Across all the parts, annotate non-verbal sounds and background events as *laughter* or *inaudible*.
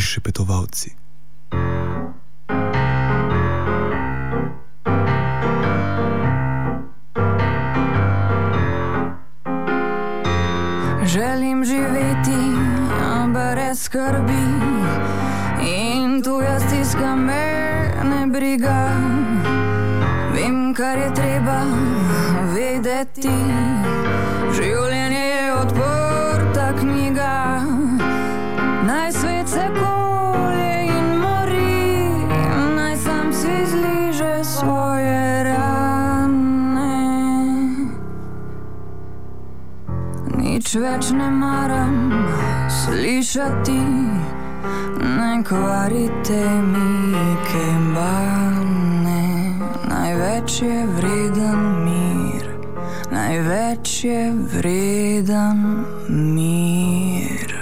prišepetovalci. Želim živeti brez skrbi in tu jaz tiskam me ne briga. Vem, kar je treba vedeti. Življenje Nič več ne maram slišati, ne kvarite mi kembane. Največ je vreden mir, največ je vreden mir.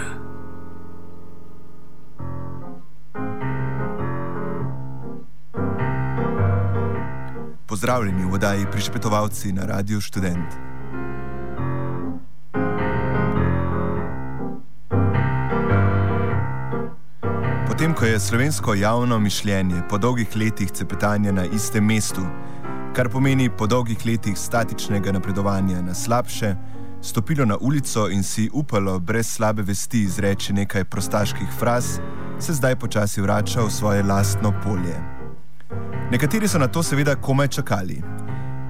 Pozdravljeni v oddaji Prišpetovalci na Radiu Student. Potem, ko je slovensko javno mišljenje po dolgih letih cepetanja na istem mestu, kar pomeni po dolgih letih statičnega napredovanja na slabše, stopilo na ulico in si upalo brez slabe vesti izreči nekaj prostaških fraz, se zdaj počasi vrača v svoje lastno polje. Nekateri so na to seveda komaj čakali.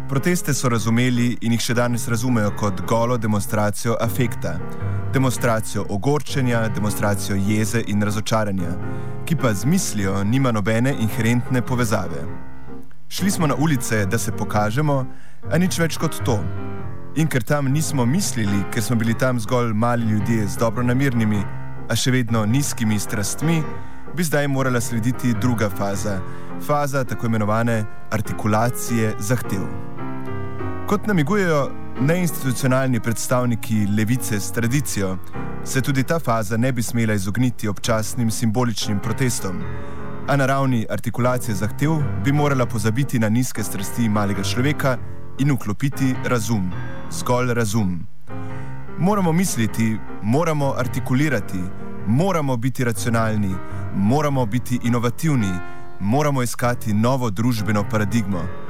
Proteste so razumeli in jih še danes razumejo kot golo demonstracijo afekta, demonstracijo ogorčenja, demonstracijo jeze in razočaranja, ki pa z mislijo nima nobene inherentne povezave. Šli smo na ulice, da se pokažemo, a nič več kot to. In ker tam nismo mislili, ker smo bili tam zgolj mali ljudje z dobro namirnimi, a še vedno nizkimi strastmi, bi zdaj morala slediti druga faza, faza tako imenovane artikulacije zahtev. Kot namigujejo neinstitucionalni predstavniki levice s tradicijo, se tudi ta faza ne bi smela izogniti občasnim simboličnim protestom, a na ravni artikulacije zahtev bi morala pozabiti na nizke strasti malega človeka in vklopiti razum, zgolj razum. Moramo misliti, moramo artikulirati, moramo biti racionalni, moramo biti inovativni, moramo iskati novo družbeno paradigmo.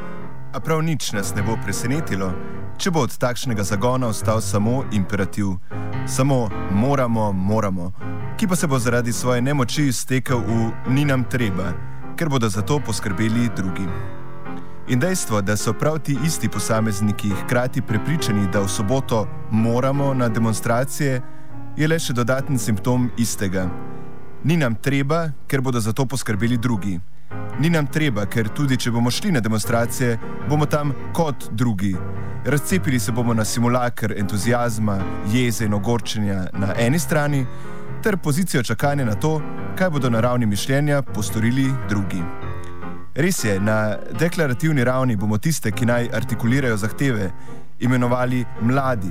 A prav nič nas ne bo presenetilo, če bo od takšnega zagona ostal samo imperativ, samo moramo, moramo, ki pa se bo zaradi svoje nemoči stekel v ni nam treba, ker bodo za to poskrbeli drugi. In dejstvo, da so prav ti isti posamezniki hkrati prepričani, da v soboto moramo na demonstracije, je le še dodaten simptom istega. Ni nam treba, ker bodo za to poskrbeli drugi. Ni nam treba, ker tudi če bomo šli na demonstracije, bomo tam kot drugi. Razcepili se bomo na simulakr entuzijazma, jeze in ogorčenja na eni strani, ter pozicijo čakanja na to, kaj bodo na ravni mišljenja postorili drugi. Res je, na deklarativni ravni bomo tiste, ki naj artikulirajo zahteve, imenovali mladi.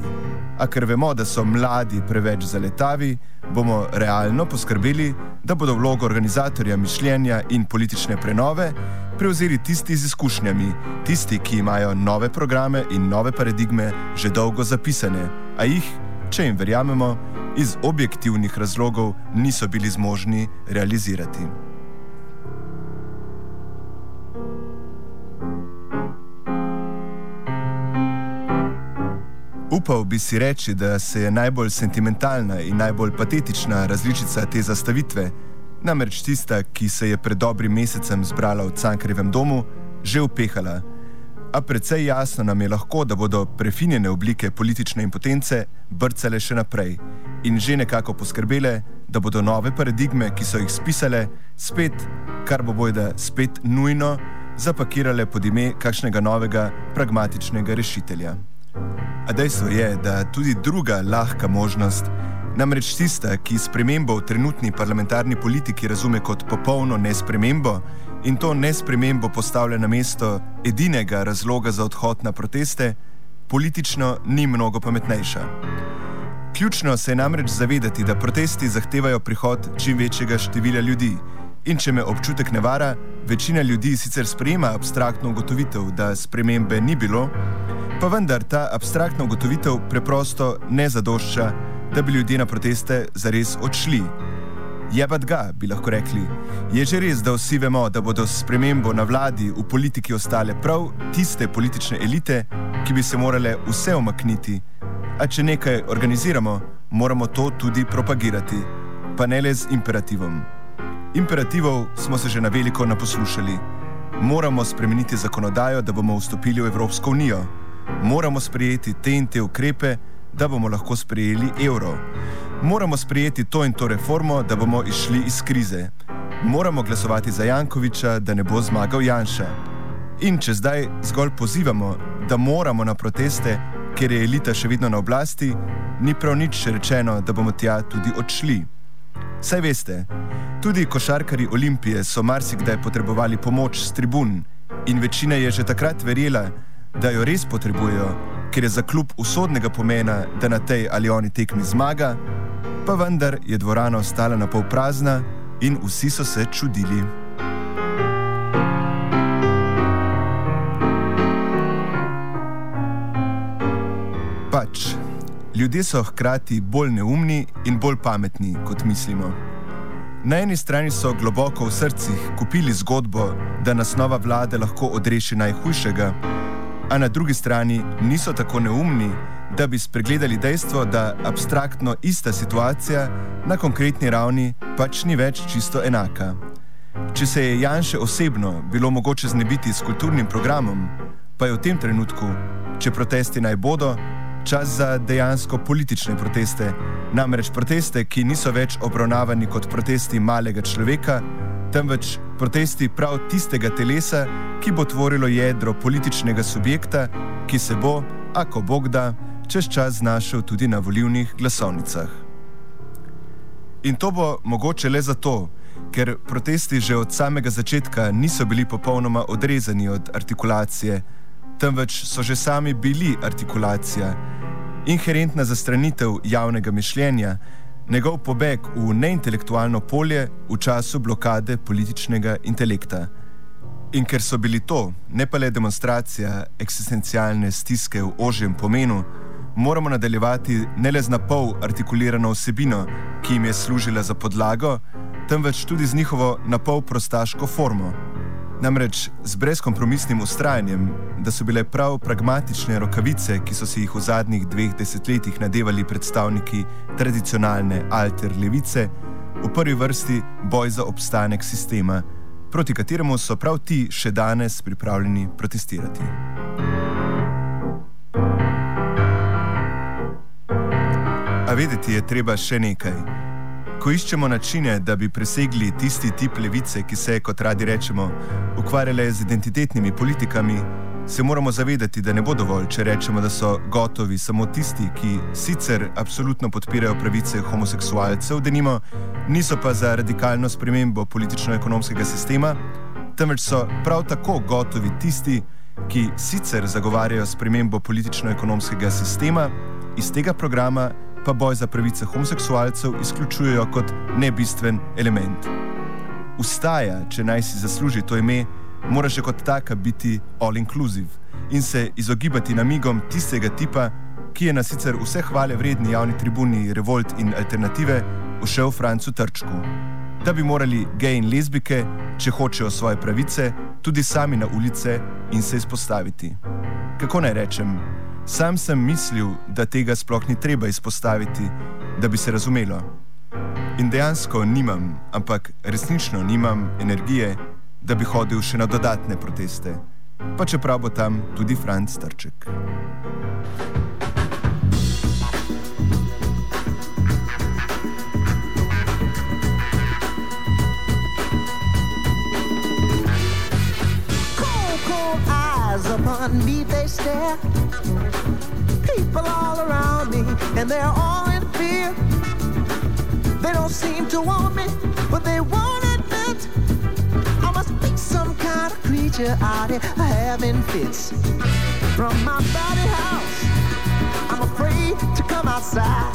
A ker vemo, da so mladi preveč zaletavi, bomo realno poskrbeli, da bodo vlogo organizatorja mišljenja in politične prenove prevzeli tisti z izkušnjami, tisti, ki imajo nove programe in nove paradigme že dolgo zapisane, a jih, če jim verjamemo, iz objektivnih razlogov niso bili zmožni realizirati. Upal bi si reči, da se je najbolj sentimentalna in najbolj patetična različica te zastavitve, namreč tista, ki se je pred dobrim mesecem zbrala v Cankarjevem domu, že upehala. A predvsej jasno nam je lahko, da bodo prefinjene oblike politične impotence brcale še naprej in že nekako poskrbele, da bodo nove paradigme, ki so jih spisale, spet, kar bo bojda spet nujno, zapakirale pod ime kakšnega novega pragmatičnega rešitelja. A dejstvo je, da tudi druga lahka možnost, namreč tista, ki spremembo v trenutni parlamentarni politiki razume kot popolno nespremembo in to nespremembo postavlja na mesto edinega razloga za odhod na proteste, politično ni mnogo pametnejša. Ključno se je namreč zavedati, da protesti zahtevajo prihod čim večjega števila ljudi. In če me občutek ne vara, večina ljudi sicer sprejema abstraktno ugotovitev, da spremembe ni bilo, pa vendar ta abstraktna ugotovitev preprosto ne zadošča, da bi ljudje na proteste zares odšli. Jebat ga, bi lahko rekli. Je že res, da vsi vemo, da bodo s spremembo na vladi v politiki ostale prav tiste politične elite, ki bi se morale vse omakniti. A če nekaj organiziramo, moramo to tudi propagirati, pa ne le z imperativom. Imperativov smo se že na veliko naposlušali. Moramo spremeniti zakonodajo, da bomo vstopili v Evropsko unijo. Moramo sprejeti te in te ukrepe, da bomo lahko sprejeli evro. Moramo sprejeti to in to reformo, da bomo išli iz krize. Moramo glasovati za Jankoviča, da ne bo zmagal Janša. In če zdaj zgolj pozivamo, da moramo na proteste, ker je elita še vedno na oblasti, ni prav nič rečeno, da bomo tja tudi odšli. Saj veste, tudi košarkari Olimpije so marsikdaj potrebovali pomoč s tribun in večina je že takrat verjela, da jo res potrebujejo, ker je za klub usodnega pomena, da na tej ali oni tekmi zmaga, pa vendar je dvorana ostala na pol prazna in vsi so se čudili. Ljudje so hkrati bolj neumni in bolj pametni, kot mislimo. Na eni strani so globoko v srcih kupili zgodbo, da nas nova vlada lahko odreši najhujšega, a na drugi strani niso tako neumni, da bi spregledali dejstvo, da abstraktno ista situacija na konkretni ravni pač ni več čisto enaka. Če se je Janše osebno bilo mogoče znebiti s kulturnim programom, pa je v tem trenutku, če protesti naj bodo, čas za dejansko politične proteste, namreč proteste, ki niso več obravnavani kot protesti malega človeka, temveč protesti prav tistega telesa, ki bo tvorilo jedro političnega subjekta, ki se bo, ako Bog da, čez čas znašel tudi na volivnih glasovnicah. In to bo mogoče le zato, ker protesti že od samega začetka niso bili popolnoma odrezani od artikulacije, temveč so že sami bili artikulacija, inherentna zastranitev javnega mišljenja, njegov pobeg v neintelektualno polje v času blokade političnega intelekta. In ker so bili to, ne pa le demonstracija eksistencialne stiske v ožjem pomenu, moramo nadaljevati ne le z napol artikulirano vsebino, ki jim je služila za podlago, temveč tudi z njihovo napol prostaško formo. Namreč z brezkompromisnim ustrajanjem, da so bile prav pragmatične rokavice, ki so si jih v zadnjih dveh desetletjih nadevali predstavniki tradicionalne alter levice, v prvi vrsti boj za obstanek sistema, proti kateremu so prav ti še danes pripravljeni protestirati. A vedeti je treba še nekaj. Ko iščemo načine, da bi presegli tisti tip levice, ki se, kot radi rečemo, ukvarjale z identitetnimi politikami, se moramo zavedati, da ne bo dovolj, če rečemo, da so gotovi samo tisti, ki sicer absolutno podpirajo pravice homoseksualcev, da nimo, niso pa za radikalno spremembo politično-ekonomskega sistema, temveč so prav tako gotovi tisti, ki sicer zagovarjajo spremembo politično-ekonomskega sistema iz tega programa pa boj za pravice homoseksualcev izključujejo kot nebistven element. Ustaja, če naj si zasluži to ime, mora še kot taka biti all-inclusive in se izogibati namigom tistega tipa, ki je na sicer vse hvale vredni javni tribuni Revolt in Alternative ušel Francu Trčku. Da bi morali gej in lezbike, če hočejo svoje pravice, tudi sami na ulice in se izpostaviti. Kako naj rečem? Sam sem mislil, da tega sploh ni treba izpostaviti, da bi se razumelo. In dejansko nimam, ampak resnično nimam energije, da bi hodil še na dodatne proteste, pa čeprav bo tam tudi Franc Trček. Upon me they stare people all around me, and they're all in fear. They don't seem to want me, but they won't admit I must be some kind of creature out here having fits. From my body house, I'm afraid to come outside.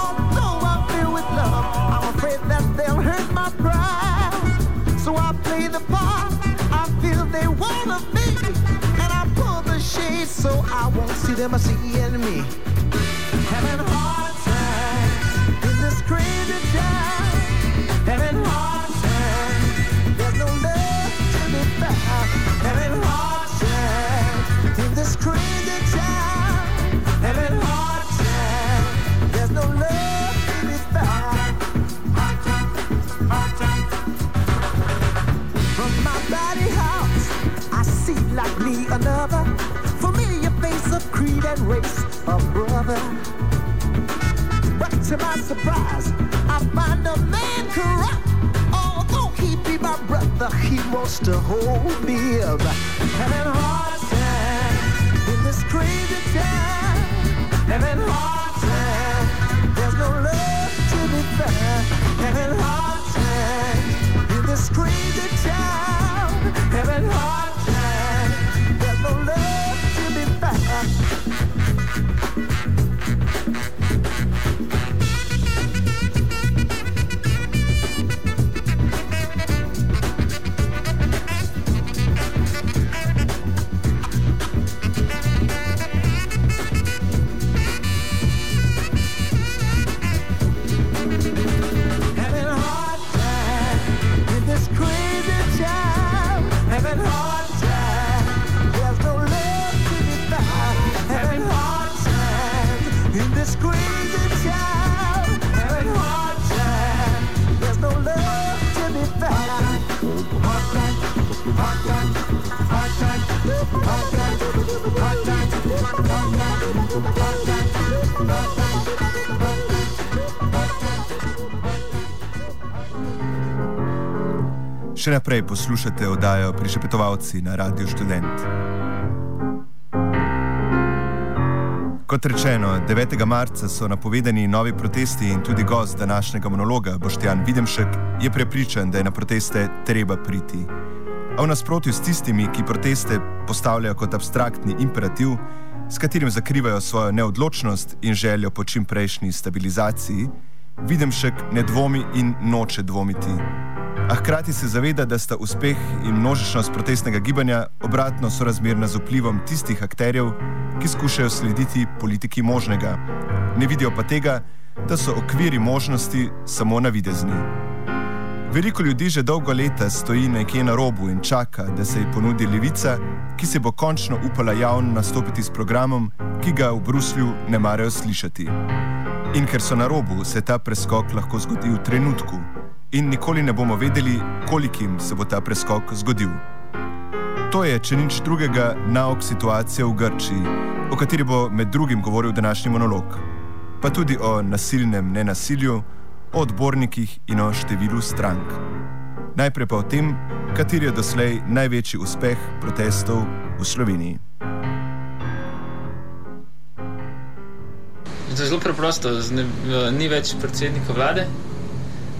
Although I feel with love, I'm afraid that they'll hurt my pride. So I play the part so I won't see them seeing me. Having a hard time in this crazy town. Having a hard time. There's no love to be found. Having a hard time in this crazy town. Having a hard time. There's no love to be found. Hard time, hard time. From my body house, I see like me another creed and race a brother. But to my surprise, I find a man corrupt. Although he be my brother, he wants to hold me up. Having hard time in this crazy time. Having hard time. There's no love to be found. Having hard time in this crazy town. Having hard Še naprej poslušate oddajo Prišepetovalci na Radio Student. Kot rečeno, 9. marca so napovedani novi protesti in tudi gost današnjega monologa, Boštjan Videmšek, je prepričan, da je na proteste treba priti. A v nasprotju s tistimi, ki proteste postavljajo kot abstraktni imperativ, s katerim zakrivajo svojo neodločnost in željo po čimprejšnji stabilizaciji, Videmšek ne dvomi in noče dvomiti. A hkrati se zaveda, da sta uspeh in množičnost protestnega gibanja obratno sorazmerna z vplivom tistih akterjev, ki skušajo slediti politiki možnega. Ne vidijo pa tega, da so okviri možnosti samo navidezni. Veliko ljudi že dolgo leta stoji nekje na robu in čaka, da se ji ponudi levica, ki se bo končno upala javno nastopiti s programom, ki ga v Bruslju ne marajo slišati. In ker so na robu, se ta preskok lahko zgodi v trenutku, in nikoli ne bomo vedeli, kolikim se bo ta preskok zgodil. To je, če nič drugega, nauk situacije v Grčiji, o kateri bo med drugim govoril današnji monolog, pa tudi o nasilnem nenasilju, o odbornikih in o številu strank. Najprej pa o tem, kateri je doslej največji uspeh protestov v Sloveniji. To je zelo preprosto, eh, ni več predsednika vlade,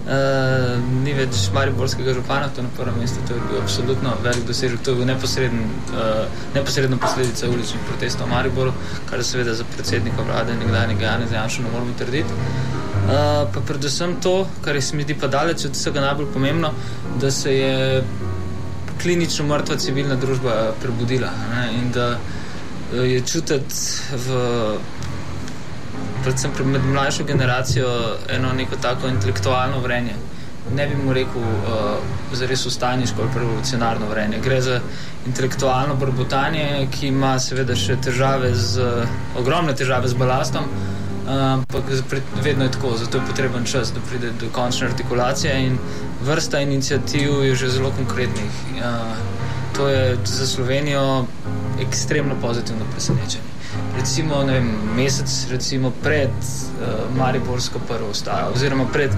uh, ni več mariborskega župana, to je na prvem mestu, to je bil absolutno velik dosežek, to je bil neposreden, uh, neposredna posledica uličnih protestov v Mariboru, kar je seveda za predsednika vlade nekdanjega Janeza Janša ne moremo trditi. Uh, pa predvsem to, kar se mi zdi pa daleč od vsega najbolj pomembno, da se je klinično mrtva civilna družba prebudila ne? in da uh, je čutiti v predvsem med mlajšo generacijo, eno neko tako intelektualno vrenje. Ne bi mu rekel, uh, zares ustajniško ali revolucionarno vrenje. Gre za intelektualno brbotanje, ki ima seveda še težave z, ogromne težave z balastom, ampak uh, vedno je tako, zato je potreben čas, da pride do končne artikulacije in vrsta inicijativ je že zelo konkretnih. Uh, to je za Slovenijo ekstremno pozitivno presenečenje recimo, vem, mesec recimo pred uh, Mariborsko prvo ustajo, oziroma pred.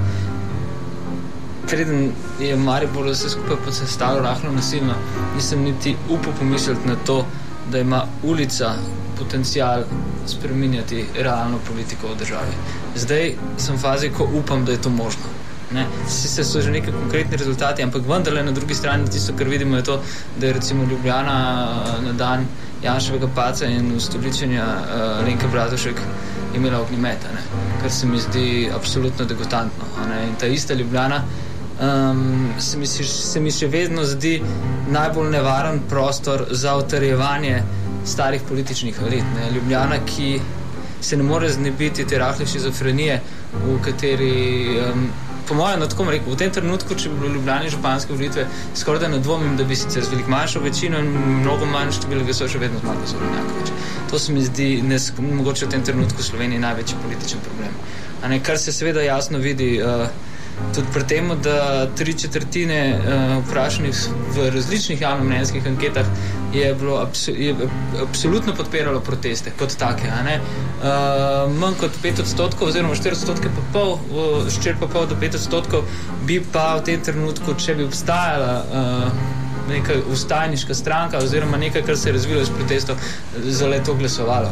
Preden je Maribor vse skupaj posestavil rahlo nasilno, nisem niti upal pomisliti na to, da ima ulica potencial spremenjati realno politiko v državi. Zdaj sem v fazi, ko upam, da je to možno. Sicer so že neki konkretni rezultati, ampak vendarle na drugi strani tisto, kar vidimo, je to, da je recimo Ljubljana na dan Janševega paca in ustoličenja uh, Lenka Bratušek imela ognjemeta, kar se mi zdi absolutno degotantno. In ta ista Ljubljana um, se, mi, se mi še vedno zdi najbolj nevaren prostor za utrjevanje starih političnih elit. Ne? Ljubljana, ki se ne more znebiti te rahle šizofrenije, v kateri. Um, Po mojem, no, tako rekel, v tem trenutku, če bi bili ljubljeni županske volitve, skoraj da ne dvomim, da bi sicer z veliko manjšo večino in mnogo manj število glasov še vedno zmagal za Ljubljana. To se mi zdi, mogoče v tem trenutku v Sloveniji največji političen problem. Ne, kar se seveda jasno vidi uh, Tudi pri tem, da tri četrtine uh, vprašanih v različnih javnomnenjskih anketah je bilo abso je absolutno podpiralo proteste kot take. Uh, manj kot 5 odstotkov, oziroma 4 odstotke, pa pol, 4 pa pol do 5 odstotkov, bi pa v tem trenutku, če bi obstajala. Uh, neka ustajniška stranka oziroma nekaj, kar se je razvilo iz protestov, za le to glasovalo.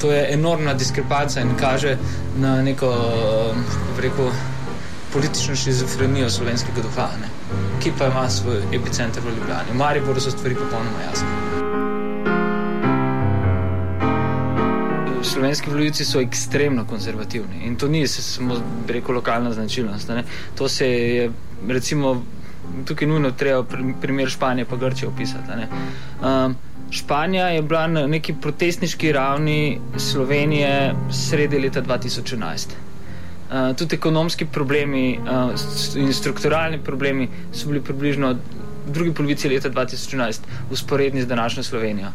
To je enormna diskrepanca in kaže na neko rekel, politično šizofrenijo slovenskega duha, ne. ki pa ima svoj epicenter v Ljubljani. V Mariboru so stvari popolnoma jasne. Slovenski voljivci so ekstremno konzervativni in to ni samo reko lokalna značilnost. Ne. To se je recimo tukaj nujno treba primer Španije pa Grčije opisati. Um, Španija je bila na neki protestniški ravni Slovenije sredi leta 2011. Uh, tudi ekonomski problemi uh, in strukturalni problemi so bili približno v drugi polovici leta 2011 usporedni z današnjo Slovenijo.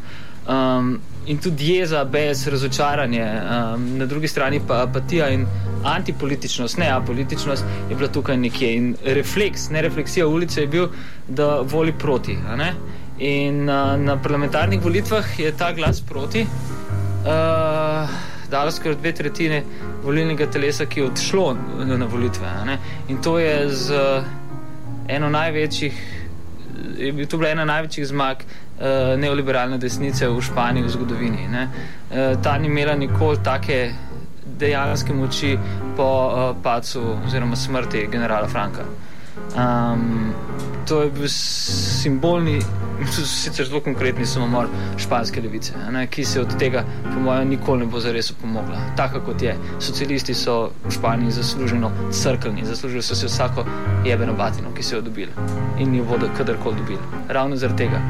Um, in tudi jeza, brez razočaranja, um, na drugi strani pa apatija in antipolitičnost, ne apolitičnost, je bila tukaj nekje. In refleks, ne refleksija ulice je bil, da voli proti. In uh, na parlamentarnih volitvah je ta glas proti uh, dal skoraj dve tretjine volilnega telesa, ki je odšlo na volitve. In to je z eno največjih. Je bil to ena največjih zmag uh, neoliberalne desnice v Španiji v zgodovini. Uh, ta ni imela nikoli take dejanske moči po uh, pacu oziroma smrti generala Franka. Um, to je bil simbolni, sicer zelo konkretni samomor španske levice, ne, ki se od tega, po mojem, nikoli ne bo zares pomogla. Tako kot je. Socialisti so v Španiji zasluženo crkveni, zaslužili so si vsako jebeno batino, ki so jo dobili in jo bodo kadarkoli dobili. Ravno zaradi tega.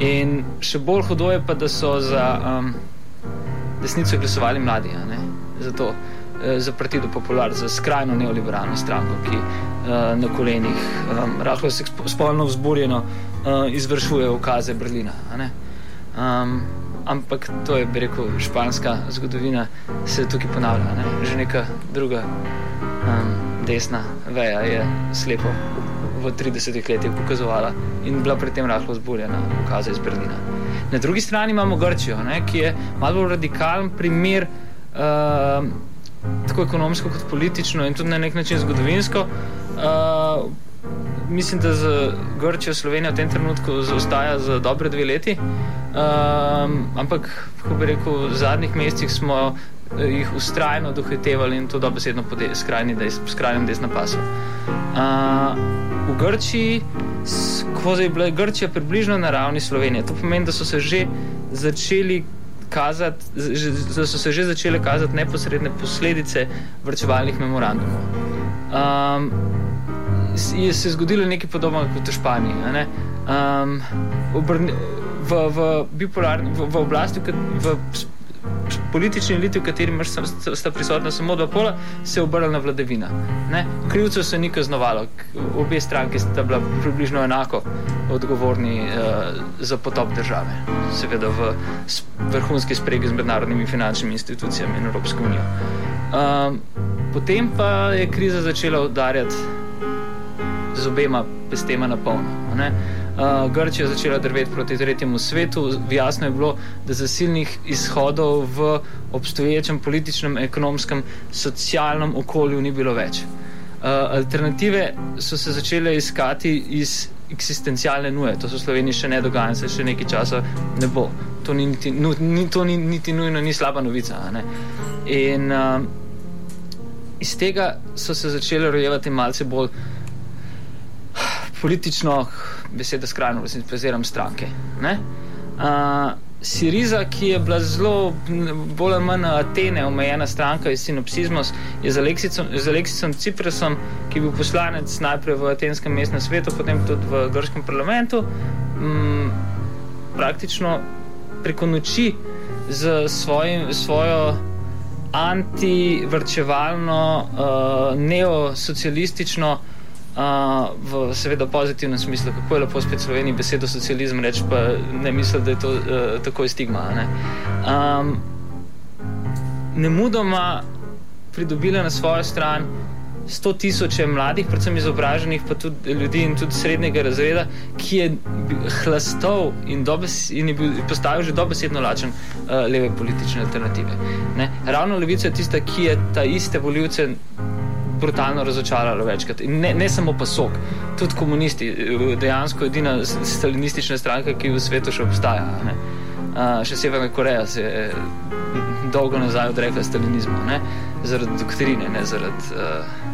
In še bolj hudo je pa, da so za um, desnico glasovali mladi. Zato za partido Popular, za skrajno neoliberalno stranko, ki uh, na kolenih, um, rahlo spolno vzburjeno uh, izvršuje ukaze Berlina. Um, ampak to je, bi rekel, španska zgodovina, se tukaj ponavlja. Ne? Že neka druga um, desna veja je slepo v 30-ih letih pokazovala in bila pri tem rahlo vzburjena ukaze iz Berlina. Na drugi strani imamo Grčijo, ne? ki je malo bolj radikalen primer. Uh, tako ekonomsko kot politično in tudi na nek način zgodovinsko. Uh, mislim, da za Grčijo Slovenija v tem trenutku zaostaja za dobre dve leti. Um, ampak, kako bi rekel, v zadnjih mesecih smo eh, jih ustrajno dohitevali in to dobesedno po skrajni des, skrajnem desnem pasu. Uh, v Grčiji, ko je bila Grčija približno na ravni Slovenije, to pomeni, da so se že začeli kazati, da so se že začele kazati neposredne posledice vrčevalnih memorandumov. Um, je se zgodilo nekaj podobnega kot v Španiji. Um, v, v, bipolarni, v, v oblasti, v politični eliti, v kateri sta prisotna samo dva pola, se je obrnila vladavina. Krivcev se ni kaznovalo, obe stranki sta bila približno enako odgovorni uh, za potop države, seveda v vrhunski spregi z mednarodnimi finančnimi institucijami in Evropsko unijo. Um, potem pa je kriza začela udarjati z obema pestema na polno. Uh, Grčija začela drveti proti tretjemu svetu. Jasno je bilo, da zasilnih izhodov v obstoječem političnem, ekonomskem, socialnem okolju ni bilo več. Uh, alternative so se začele iskati iz eksistencialne nuje. To se v Sloveniji še ne dogaja in se še nekaj časa ne bo. To ni niti, nu, ni, to ni, niti nujno ni slaba novica. In uh, iz tega so se začele rojevati malce bolj politično besedo skrajno, preziram stranke. Uh, Siriza, ki je bila zelo, bolj ali manj Atene, omejena stranka iz sinopsizmos, je z Aleksisom Ciprasom, ki je bil poslanec najprej v Atenskem mestnem svetu, potem tudi v grškem parlamentu, m, praktično preko noči z svojim, svojo antivrčevalno, uh, neosocialistično v seveda pozitivnem smislu, kako je lepo spet Sloveniji besedo socializem reči, pa ne mislim, da je to uh, tako stigma. Ne, um, ne mudoma pridobila na svojo stran sto tisoče mladih, predvsem izobraženih, pa tudi ljudi in tudi srednjega razreda, ki je hlastov in, dobes, in je bil postavil že dobesedno lačen uh, leve politične alternative. Ne? Ravno levica je tista, ki je ta iste voljivce brutalno razočarala večkrat. In ne, ne samo pa sok, tudi komunisti, dejansko edina stalinistična stranka, ki v svetu še obstaja. Uh, še Severna Koreja se je dolgo nazaj odrekla stalinizmu, ne? zaradi doktrine, ne zaradi uh,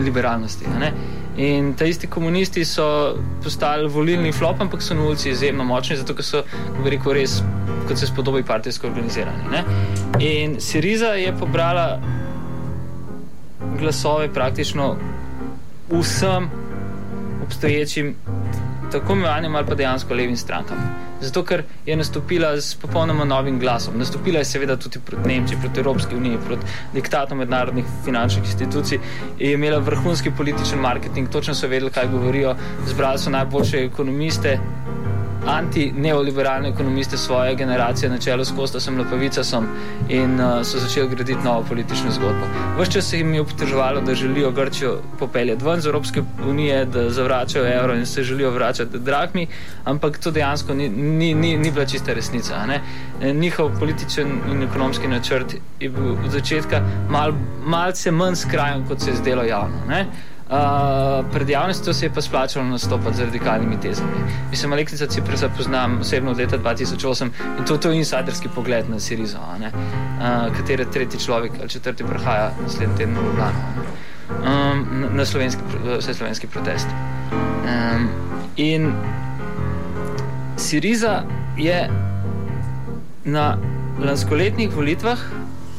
liberalnosti. Ne? In ta isti komunisti so postali volilni flop, ampak so na ulici izjemno močni, zato so, kako rekel, res, kot se spodobi, partijsko organizirani. Ne? In Siriza je pobrala glasove praktično vsem obstoječim, tako imenovanim ali pa dejansko levim strankam. Zato, ker je nastopila s popolnoma novim glasom. Nastopila je seveda tudi proti Nemčiji, proti Evropski uniji, proti diktatom mednarodnih finančnih institucij. Je imela vrhunski političen marketing, točno so vedeli, kaj govorijo. Zbrali so najboljše ekonomiste, anti-neoliberalne ekonomiste svoje generacije, na čelu s Kostasom Lepavicom, in uh, so začeli graditi novo politično zgodbo. Vse čas se jim je obtoževalo, da želijo Grčijo popeljati ven iz Evropske unije, da zavračajo evro in se želijo vračati drahmi, ampak to dejansko ni, ni, ni, ni bila čista resnica. Ne? Njihov političen in ekonomski načrt je bil od začetka mal, malce manj skrajen, kot se je zdelo javno. Ne? Uh, pred javnostjo se je pa splačalo nastopati z radikalnimi tezami. Mislim, Aleksica Ciprasa poznam osebno od leta 2008 in to, to je insiderski pogled na Sirizo, uh, katere tretji človek ali četrti prihaja naslednji teden v Ljubljano um, na slovenski, vse slovenski protest. Um, in Siriza je na lanskoletnih volitvah,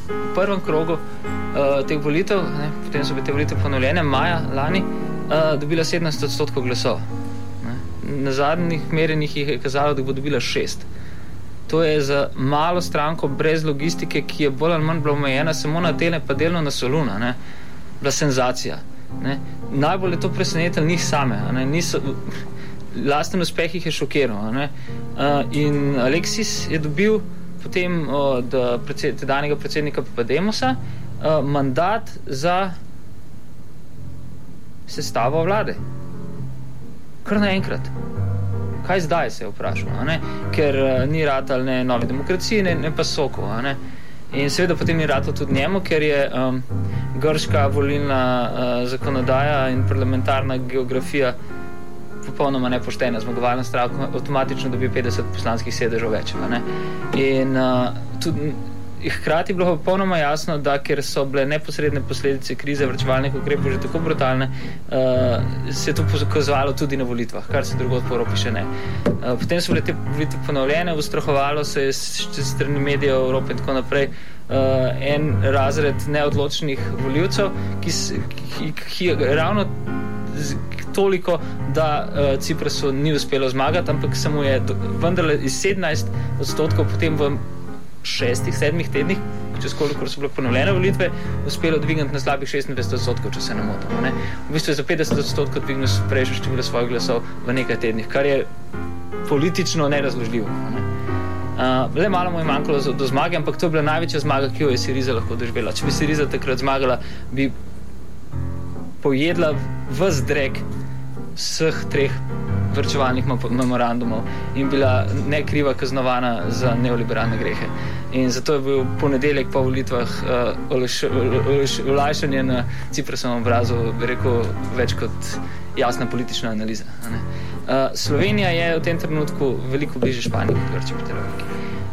v prvem krogu, uh, teh volitev, ne, potem so bile te volitve ponovljene, maja lani, uh, dobila 17 odstotkov glasov. Ne. Na zadnjih merjenjih je kazalo, da bo dobila 6. To je za malo stranko brez logistike, ki je bolj ali manj bila omejena samo na tele, pa delno na soluna, ne, bila senzacija. Ne. Najbolj je to presenetilo njih same. Niso, lasten uspeh jih je šokiral. Uh, in Aleksis je dobil potem od predsed, tedanjega predsednika Papademosa uh, mandat za sestavo vlade. Kar naenkrat. Kaj zdaj se je vprašal? Ker uh, ni rad ali ne nove demokracije, ne, ne pa soko. Ne? In seveda potem ni rad tudi njemu, ker je um, grška volilna uh, zakonodaja in parlamentarna geografija popolnoma nepoštena. Zmagovalna stranka avtomatično dobi 50 poslanskih sedežev več. In uh, tudi Hkrati je bilo popolnoma jasno, da ker so bile neposredne posledice krize vrčevalnih ukrepov že tako brutalne, uh, se je to pokazalo tudi na volitvah, kar se drugod po Evropi še ne. Uh, potem so bile te volitve ponovljene, ustrahovalo se je strani medijev Evrope in tako naprej. Uh, en razred neodločnih voljivcev, ki, ki, ki je ravno toliko, da uh, Ciprasu ni uspelo zmagati, ampak samo je vendarle iz 17 odstotkov potem v šestih, sedmih tednih, čez koliko so bile ponovljene volitve, uspelo dvigniti na slabih 26 odstotkov, če se ne motim. Ne? V bistvu je za 50 odstotkov dvignil prejšnjo število svojih glasov v nekaj tednih, kar je politično nerazložljivo. Ne? Uh, le malo mu je manjkalo do zmage, ampak to je bila največja zmaga, ki jo je Siriza lahko doživela. Če bi Siriza takrat zmagala, bi pojedla v zdrek vseh treh vrčevalnih memorandumov in bila nekriva kaznovana za neoliberalne grehe. In zato je bil ponedeljek po volitvah uh, olajšanje na Ciprasovem obrazu, bi rekel, več kot jasna politična analiza. Uh, Slovenija je v tem trenutku veliko bliže Španiji kot Grčiji pri teroviki.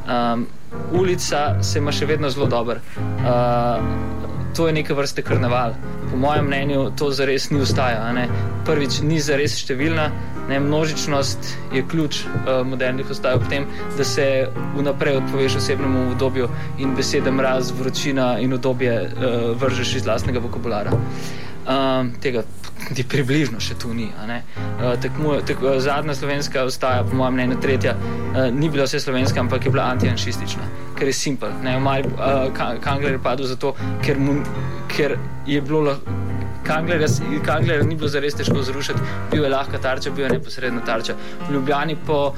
Um, ulica se ima še vedno zelo dobro. Uh, to je neke vrste karneval. Po mojem mnenju to zares ni ustaja. Prvič, ni zares številna, Ne, množičnost je ključ uh, modernih ostaj v tem, da se vnaprej odpoveš osebnemu obdobju in besede mraz, vročina in obdobje uh, vržeš iz vlastnega vokabulara. Um, tega ti približno še tu ni. Uh, tekmuje, tek, uh, zadnja slovenska ostaja, po mojem mnenju, tretja, uh, ni bila vse slovenska, ampak je bila antijanšistična, ker je simpel. Uh, Kangler je padel zato, ker, mu, ker je bilo lahko. Kangler ni bilo zares težko zrušiti, bil je lahka tarča, bil je neposredna tarča. V Ljubljani po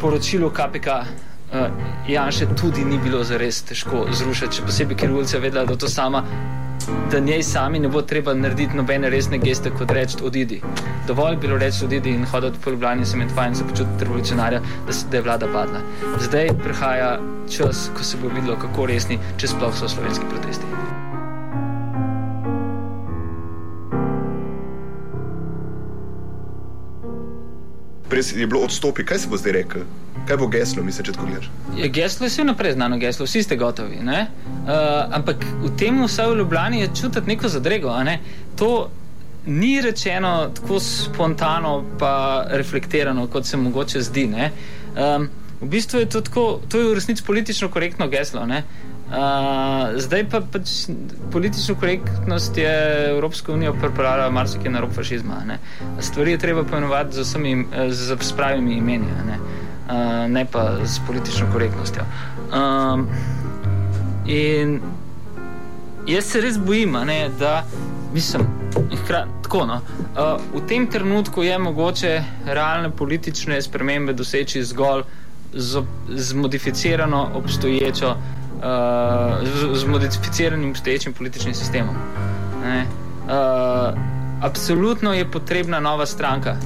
poročilu KPK uh, Janše tudi ni bilo zares težko zrušiti, še posebej, ker ulica vedela, da to sama da njej sami ne bo treba narediti nobene resne geste, kot reči: odidi. Dovolj je bilo reči: odidi in hoditi po Ljubljani, se med fajn, se počutiti revolucionarja, da, se, da je vlada padla. Zdaj prihaja čas, ko se bo videlo, kako resni, če sploh so slovenski protesti. Prej je bilo odstopi, kaj se bo zdaj rekel? Kaj bo geslo, misliš, če tako gledaš? Ja, geslo je vse naprej znano, geslo, vsi ste gotovi. Uh, ampak v tem vse v Ljubljani je čutiti neko zadrego. Ne? To ni rečeno tako spontano, pa reflektirano, kot se mogoče zdi. Um, v bistvu je to, tako, to je v resnici politično korektno geslo. Ne? Uh, zdaj pa pač politično korektnost je Evropska unija pripravila marsikaj na rob fašizma. Ne? Stvari je treba poimenovati z, z, z pravimi imeni, ne? Uh, ne pa z politično korektnostjo. Um, in jaz se res bojim, ne, da mislim, hkrat, tako, no, uh, v tem trenutku je mogoče realne politične spremembe doseči zgolj z, z modificirano obstoječo uh, z, z modificiranim obstoječim političnim sistemom. Uh, absolutno je potrebna nova stranka,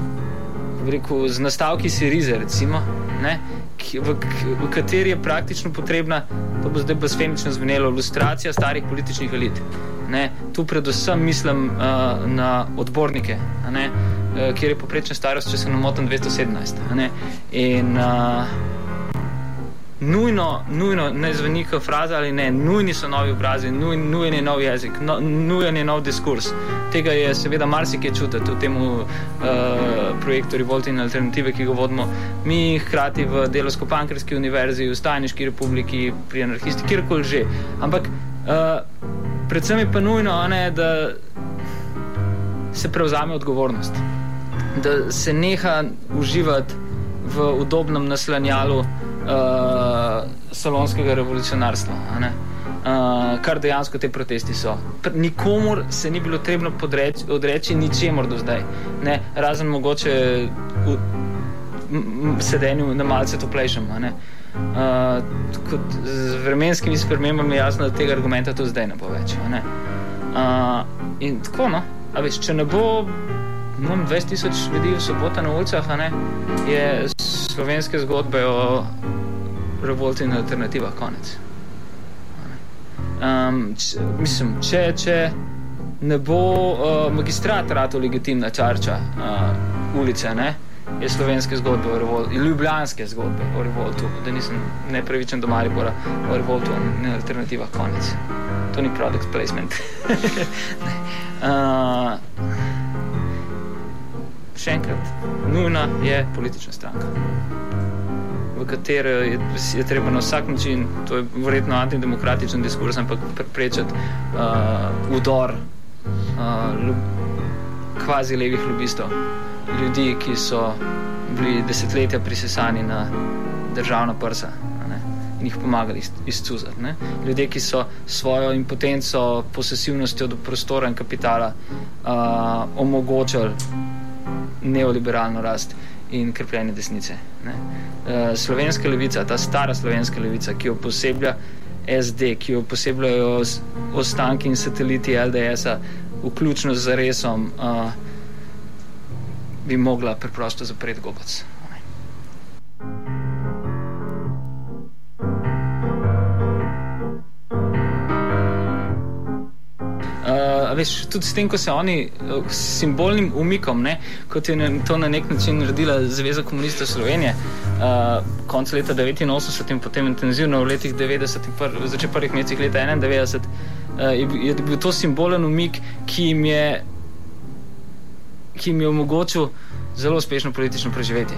rekel, z nastavki Sirize, recimo, ne, ki, v, v kateri je praktično potrebna, to bo zdaj blasfemično zvenelo, ilustracija starih političnih elit. Ne, tu predvsem mislim uh, na odbornike, ne, uh, kjer je poprečna starost, če se ne motim, 217. Ne, in, uh, nujno, nujno ne zveni kot fraza ali ne, nujni so novi obrazi, nuj, nujen je nov jezik, no, nujen je nov diskurs. Tega je seveda marsikaj čutiti v tem uh, projektu Revolt in Alternative, ki ga vodimo mi, hkrati v Delovsko-Pankrski univerzi, v Stajniški republiki, pri anarhisti, kjerkoli že. Ampak uh, predvsem je pa nujno, ne, da se prevzame odgovornost, da se neha uživati v udobnem naslanjalu uh, salonskega revolucionarstva. Uh, kar dejansko te protesti so. Nikomor se ni bilo treba podreči, odreči ničemor do zdaj, ne? razen mogoče v sedenju na malce toplejšem. Uh, z vremenskimi spremembami je jasno, da tega argumenta tudi zdaj ne bo več. Ne? Uh, in tako, no, veš, če ne bo 20 tisoč ljudi v soboto na ulicah, je slovenske zgodbe o revolti in alternativah konec. Um, č, mislim, če, če ne bo uh, magistrat rado legitimna čarča uh, ulice, ne, je slovenske zgodbe o revoltu, ljubljanske zgodbe o revoltu, da nisem nepravičen do Maribora o revoltu in alternativah konec. To ni product placement. *laughs* uh, še enkrat, nujna je politična stranka v katero je, je treba na vsak način, to je verjetno antidemokratičen diskurs, ampak preprečiti uh, udor uh, kvazi levih lobistov, ljudi, ki so bili desetletja prisesani na državna prsa. In jih pomagali izcuzati. Ljudje, ki so svojo impotenco, posesivnostjo do prostora in kapitala uh, omogočali neoliberalno rast in krpljenje desnice. Ne? uh, slovenska levica, ta stara slovenska levica, ki jo poseblja SD, ki jo posebljajo ostanki in sateliti LDS-a, vključno z resom, uh, bi mogla preprosto zapreti gobac. Veš, tudi s tem, ko se oni eh, s simbolnim umikom, ne, kot je to na nek način naredila Zveza komunistov Slovenije, uh, konec leta 89 in potem intenzivno v letih 90 in pr začel prvih mesecih leta 91, uh, je, je bil to simbolen umik, ki jim je, ki jim je omogočil zelo uspešno politično preživetje.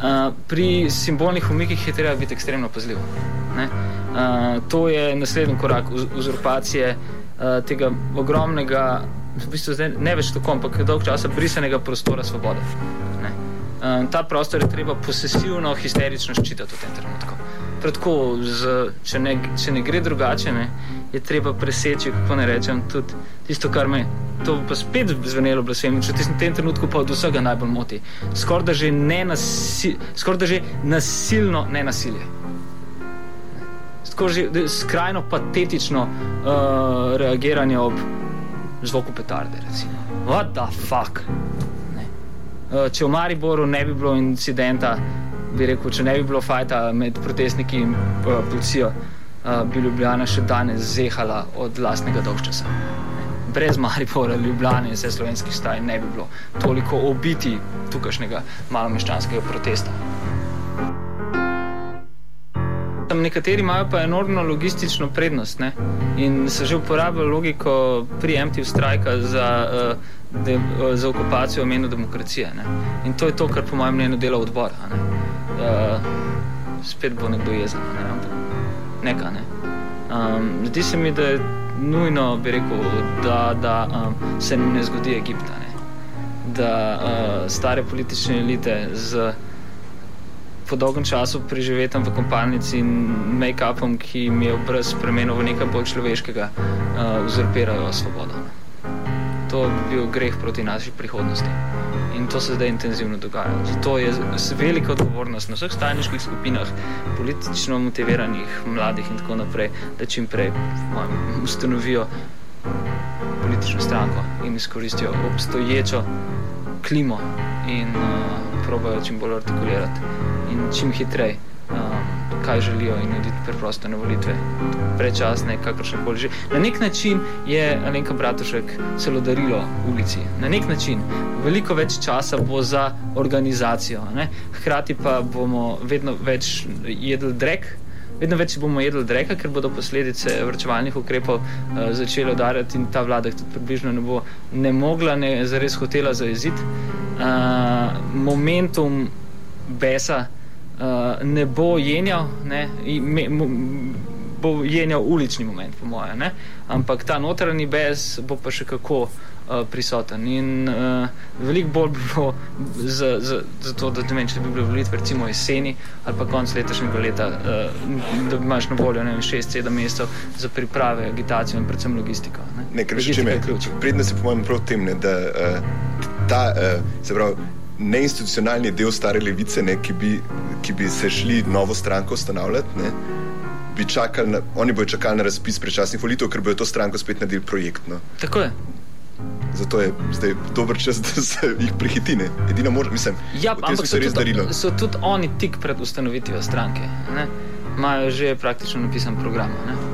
Uh, pri simbolnih umikih je treba biti ekstremno pazljiv. Uh, to je naslednji korak uzurpacije. Eh, tega ogromnega, v bistvu zdaj ne več tako, ampak dolg časa brisanega prostora svobode. Ne. Uh, ta prostor je treba posesivno, histerično ščititi v tem trenutku. Tako, z, če, ne, če ne gre drugače, ne, je treba preseči, kako ne rečem, tudi tisto, kar me to pa spet zvenelo blasfemično, v tem trenutku pa od vsega najbolj moti. Skoraj da že, nasi, skor da že nasilno nenasilje. Tako že skrajno patetično uh, reagiranje ob zvoku petarde. Recimo. What the fuck? Ne. Uh, če v Mariboru ne bi bilo incidenta, bi rekel, če ne bi bilo fajta med protestniki in uh, policijo, uh, bi Ljubljana še danes zehala od lastnega dolgčasa. Brez Maribora, Ljubljana in vse slovenskih staj ne bi bilo toliko obiti tukajšnjega malomeščanskega protesta. Nekateri imajo pa enormno logistično prednost ne? in se že uporablja logiko preemptive strajka za, uh, de, uh, za okupacijo omenu demokracije. Ne? In to je to, kar po mojem mnenju dela odbor. Ne? Uh, spet bo nekdo jezen, ne? ampak neka. Ne? Um, zdi se mi, da je nujno, bi rekel, da, da um, se ne zgodi Egipta. Ne? Da uh, stare politične elite z po dolgem času preživetem v kompalnici in make-upom, ki mi je obraz spremenil v nekaj bolj človeškega, uh, uzurpirajo svobodo. To bi bil greh proti naši prihodnosti. In to se zdaj intenzivno dogaja. Zato je velika odgovornost na vseh stajniških skupinah, politično motiviranih, mladih in tako naprej, da čim prej ustanovijo politično stranko in izkoristijo obstoječo klimo in uh, probajo čim bolj artikulirati in čim hitreje, um, kaj želijo in narediti preprosto na volitve, prečasne, kakršne koli že. Na nek način je Alenka Bratušek celo darilo ulici. Na nek način. Veliko več časa bo za organizacijo, ne? hkrati pa bomo vedno več jedli drek. Vedno več bomo jedli dreka, ker bodo posledice vrčevalnih ukrepov uh, začele udarjati in ta vlada tudi približno ne bo ne mogla, ne zares hotela zaeziti. Uh, momentum besa uh, ne bo jenjal, ne, me, mo, bo jenjal ulični moment, po mojem, ampak ta notranji bes bo pa še kako uh, prisoten. In uh, veliko bolj bi bilo za, za, za to, da, vem, če bi bile volitve recimo jeseni ali pa konc letošnjega leta, uh, da bi imaš na voljo 6-7 mesecev za priprave, agitacijo in predvsem logistiko. Ne, ne ker že če me predne se po mojem prav tem, ne, da uh, ta, uh, se pravi, neinstitucionalni del stare levice, ne, ki, bi, ki bi se šli novo stranko ustanovljati, ne, bi čakali, na, oni bodo čakali na razpis prečasnih volitev, ker bodo to stranko spet naredili projektno. Tako je. Zato je zdaj dober čas, da se jih prehiti. Edino možno, mislim, ja, ampak so, tudi, so tudi oni tik pred ustanovitvijo stranke. Imajo že praktično napisan program. Ne?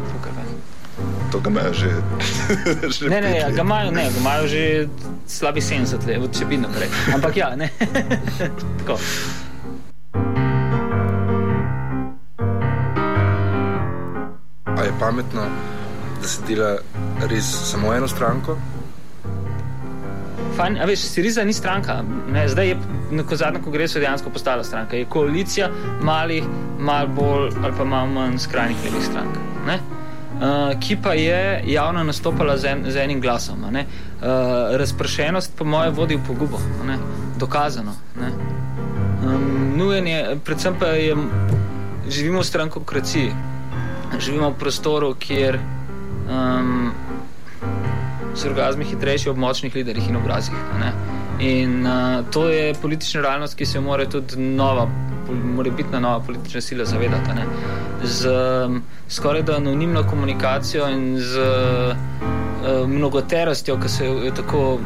To ga imajo že. *laughs* že ne, ne, ja, ga imajo, ne, ga imajo že slabi 70 let, če bi naprej. Ampak ja, ne. *laughs* Tako. A je pametno, da se dela res samo eno stranko? Fajn, veš, Siriza ni stranka. Ne, zdaj je na zadnjem kongresu dejansko postala stranka. Je koalicija malih, malo bolj ali pa malo manj skrajnih levih strank. Ne? Uh, ki pa je javno nastopala z, en, z enim glasom. Uh, razpršenost, po mojem, vodi v pogubo, ne? dokazano. Ne? Um, nujen je, predvsem pa je, živimo v strankokraciji, živimo v prostoru, kjer um, so orgazmi hitrejši ob močnih liderjih in obrazih. In uh, to je politična realnost, ki se mora tudi nova mora biti na nova politična sila zavedati. Ne? Z um, skoraj da anonimno komunikacijo in z uh, mnogoterostjo, ki se je tako.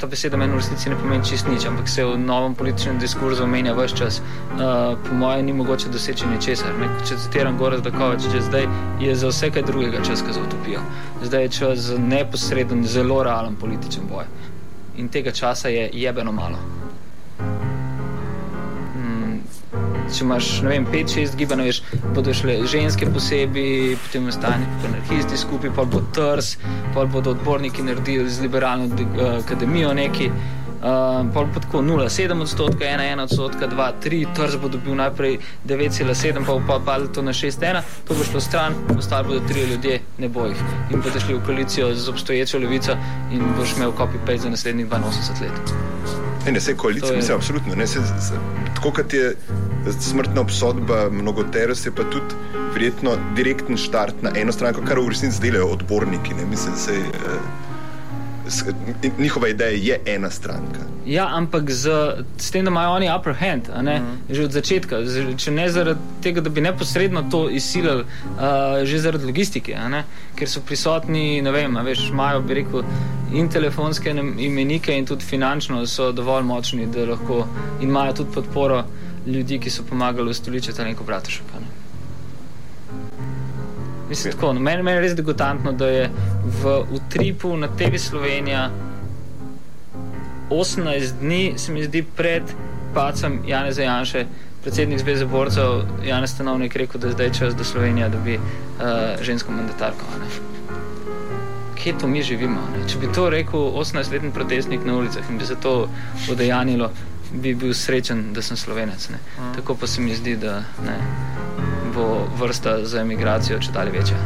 Ta beseda meni v resnici ne pomeni čist nič, ampak se v novem političnem diskurzu omenja vse čas. Uh, po mojem, ni mogoče doseči ničesar. Če citiram Goraz Dakovič, že zdaj je za vse kaj drugega čas, kaj za utopijo. Zdaj je čas za neposreden, zelo realen političen boj. In tega časa je jebeno malo. Če imaš 5-6 gibanj, veš, bodo šle ženske posebej, potem ostane anarhisti skupaj, pa bo trs, pa bodo odborniki naredili z liberalno uh, akademijo neki. Uh, pa bo tako 0,7 odstotka, 1,1 odstotka, 2,3, trz bo dobil najprej 9,7, pa bo pa padlo to na 6,1, to bo šlo stran, ostali bodo tri ljudje, ne bo jih. In bodo šli v koalicijo z obstoječo levico in boš imel copy-paste za naslednjih 82 let. Ne, ne, se koalicija, mislim, absolutno. Ne, se, se, tako kot je smrtna obsodba mnogoterosti, je pa tudi verjetno direkten štart na eno stran, kar v resnici delajo odborniki. Ne, mislim, se, s- njihova ideja je ena stranka. Ja, ampak z, s tem, da imajo oni upper hand, ne, Mhm. že od začetka. Z, če ne zaradi tega, da bi neposredno to izsilili, uh, že zaradi logistike, ker so prisotni, ne vem, a veš, imajo, bi rekel, in telefonske imenike, in tudi finančno so dovolj močni, da lahko in imajo tudi podporo ljudi, ki so pomagali ustoličiti neko bratušek. ne. Mislim, tako, no, meni, meni je res degutantno, da je v utripu na TV Slovenija 18 dni, se mi zdi, pred pacem Janeza Janše, predsednik Zveze borcev Janez Stanovnik rekel, da je zdaj čas, da Slovenija dobi uh, žensko mandatarko. ne. Kje to mi živimo? Ne? Če bi to rekel 18-letni protestnik na ulicah in bi se to udejanilo, bi bil srečen, da sem slovenec. Ne? Tako pa se mi zdi, da ne, bo vrsta za emigracijo če dalje večja.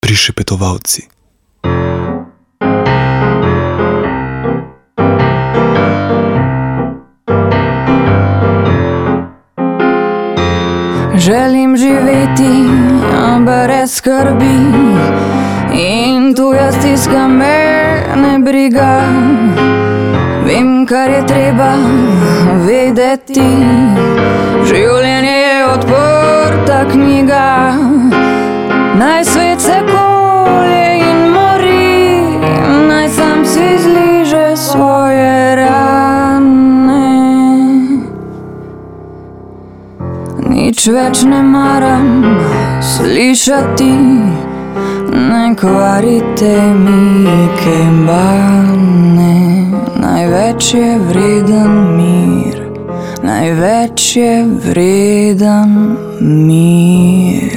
Prišepetovalci. Želim živeti a brez skrbi in tuja stiska me ne briga. Vem, kar je treba vedeti. Življenje je odprta knjiga, naj svet se kolje in mori, naj sam si zliže svoje rane. Nič več ne maram slišati, kvarite mi kembane. Največ je vreden mir, največ je vreden mir.